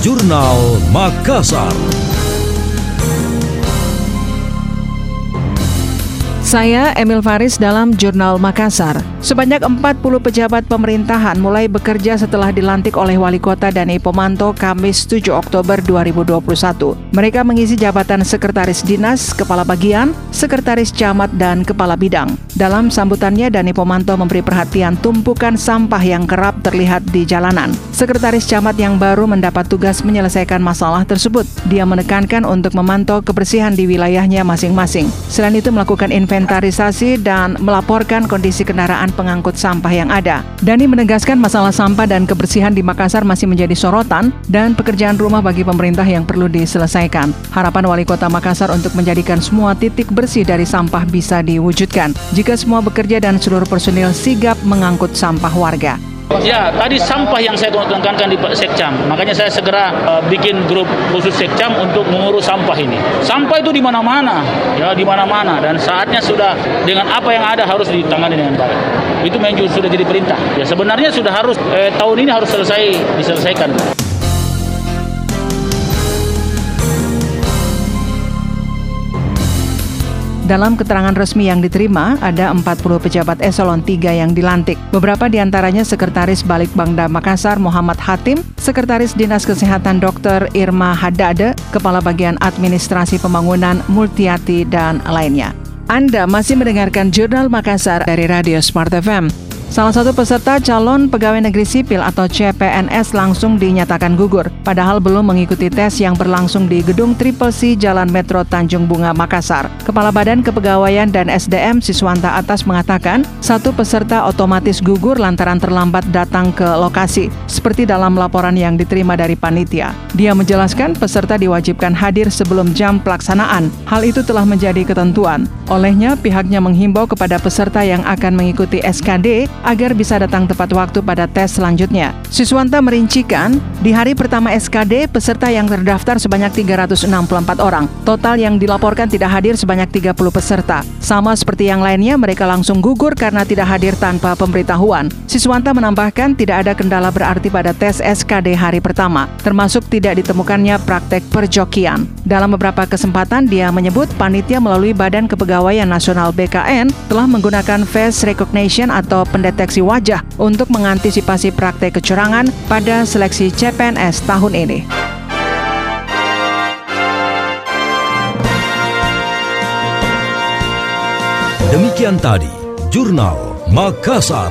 Jurnal Makassar. Saya Emil Faris dalam Jurnal Makassar. Sebanyak 40 pejabat pemerintahan mulai bekerja setelah dilantik oleh Wali Kota Dani Pomanto Kamis 7 Oktober 2021. Mereka mengisi jabatan Sekretaris Dinas, Kepala Bagian, Sekretaris Camat, dan Kepala Bidang. Dalam sambutannya, Dani Pomanto memberi perhatian tumpukan sampah yang kerap terlihat di jalanan. Sekretaris Camat yang baru mendapat tugas menyelesaikan masalah tersebut. Dia menekankan untuk memantau kebersihan di wilayahnya masing-masing. Selain itu melakukan investasi inventarisasi dan melaporkan kondisi kendaraan pengangkut sampah yang ada. Dani menegaskan masalah sampah dan kebersihan di Makassar masih menjadi sorotan dan pekerjaan rumah bagi pemerintah yang perlu diselesaikan. Harapan Wali Kota Makassar untuk menjadikan semua titik bersih dari sampah bisa diwujudkan jika semua bekerja dan seluruh personil sigap mengangkut sampah warga. Ya, tadi sampah yang saya tekankan di Sekcam. Makanya saya segera uh, bikin grup khusus Sekcam untuk mengurus sampah ini. Sampah itu di mana-mana, ya di mana-mana dan saatnya sudah dengan apa yang ada harus ditangani dengan baik. Itu memang sudah jadi perintah. Ya sebenarnya sudah harus eh, tahun ini harus selesai diselesaikan. Dalam keterangan resmi yang diterima, ada 40 pejabat eselon 3 yang dilantik. Beberapa di antaranya Sekretaris Balik Bangda Makassar Muhammad Hatim, Sekretaris Dinas Kesehatan Dr. Irma Haddade, Kepala Bagian Administrasi Pembangunan Multiati, dan lainnya. Anda masih mendengarkan Jurnal Makassar dari Radio Smart FM. Salah satu peserta calon pegawai negeri sipil atau CPNS langsung dinyatakan gugur, padahal belum mengikuti tes yang berlangsung di Gedung Triple C Jalan Metro Tanjung Bunga, Makassar. Kepala Badan Kepegawaian dan SDM Siswanta Atas mengatakan, satu peserta otomatis gugur lantaran terlambat datang ke lokasi, seperti dalam laporan yang diterima dari panitia. Dia menjelaskan peserta diwajibkan hadir sebelum jam pelaksanaan. Hal itu telah menjadi ketentuan. Olehnya, pihaknya menghimbau kepada peserta yang akan mengikuti SKD agar bisa datang tepat waktu pada tes selanjutnya. Siswanta merincikan, di hari pertama SKD, peserta yang terdaftar sebanyak 364 orang. Total yang dilaporkan tidak hadir sebanyak 30 peserta. Sama seperti yang lainnya, mereka langsung gugur karena tidak hadir tanpa pemberitahuan. Siswanta menambahkan tidak ada kendala berarti pada tes SKD hari pertama, termasuk tidak ditemukannya praktek perjokian. Dalam beberapa kesempatan, dia menyebut panitia melalui Badan Kepegawaian Nasional BKN telah menggunakan face recognition atau pendeteksi deteksi wajah untuk mengantisipasi praktek kecurangan pada seleksi CPNS tahun ini. Demikian tadi, Jurnal Makassar.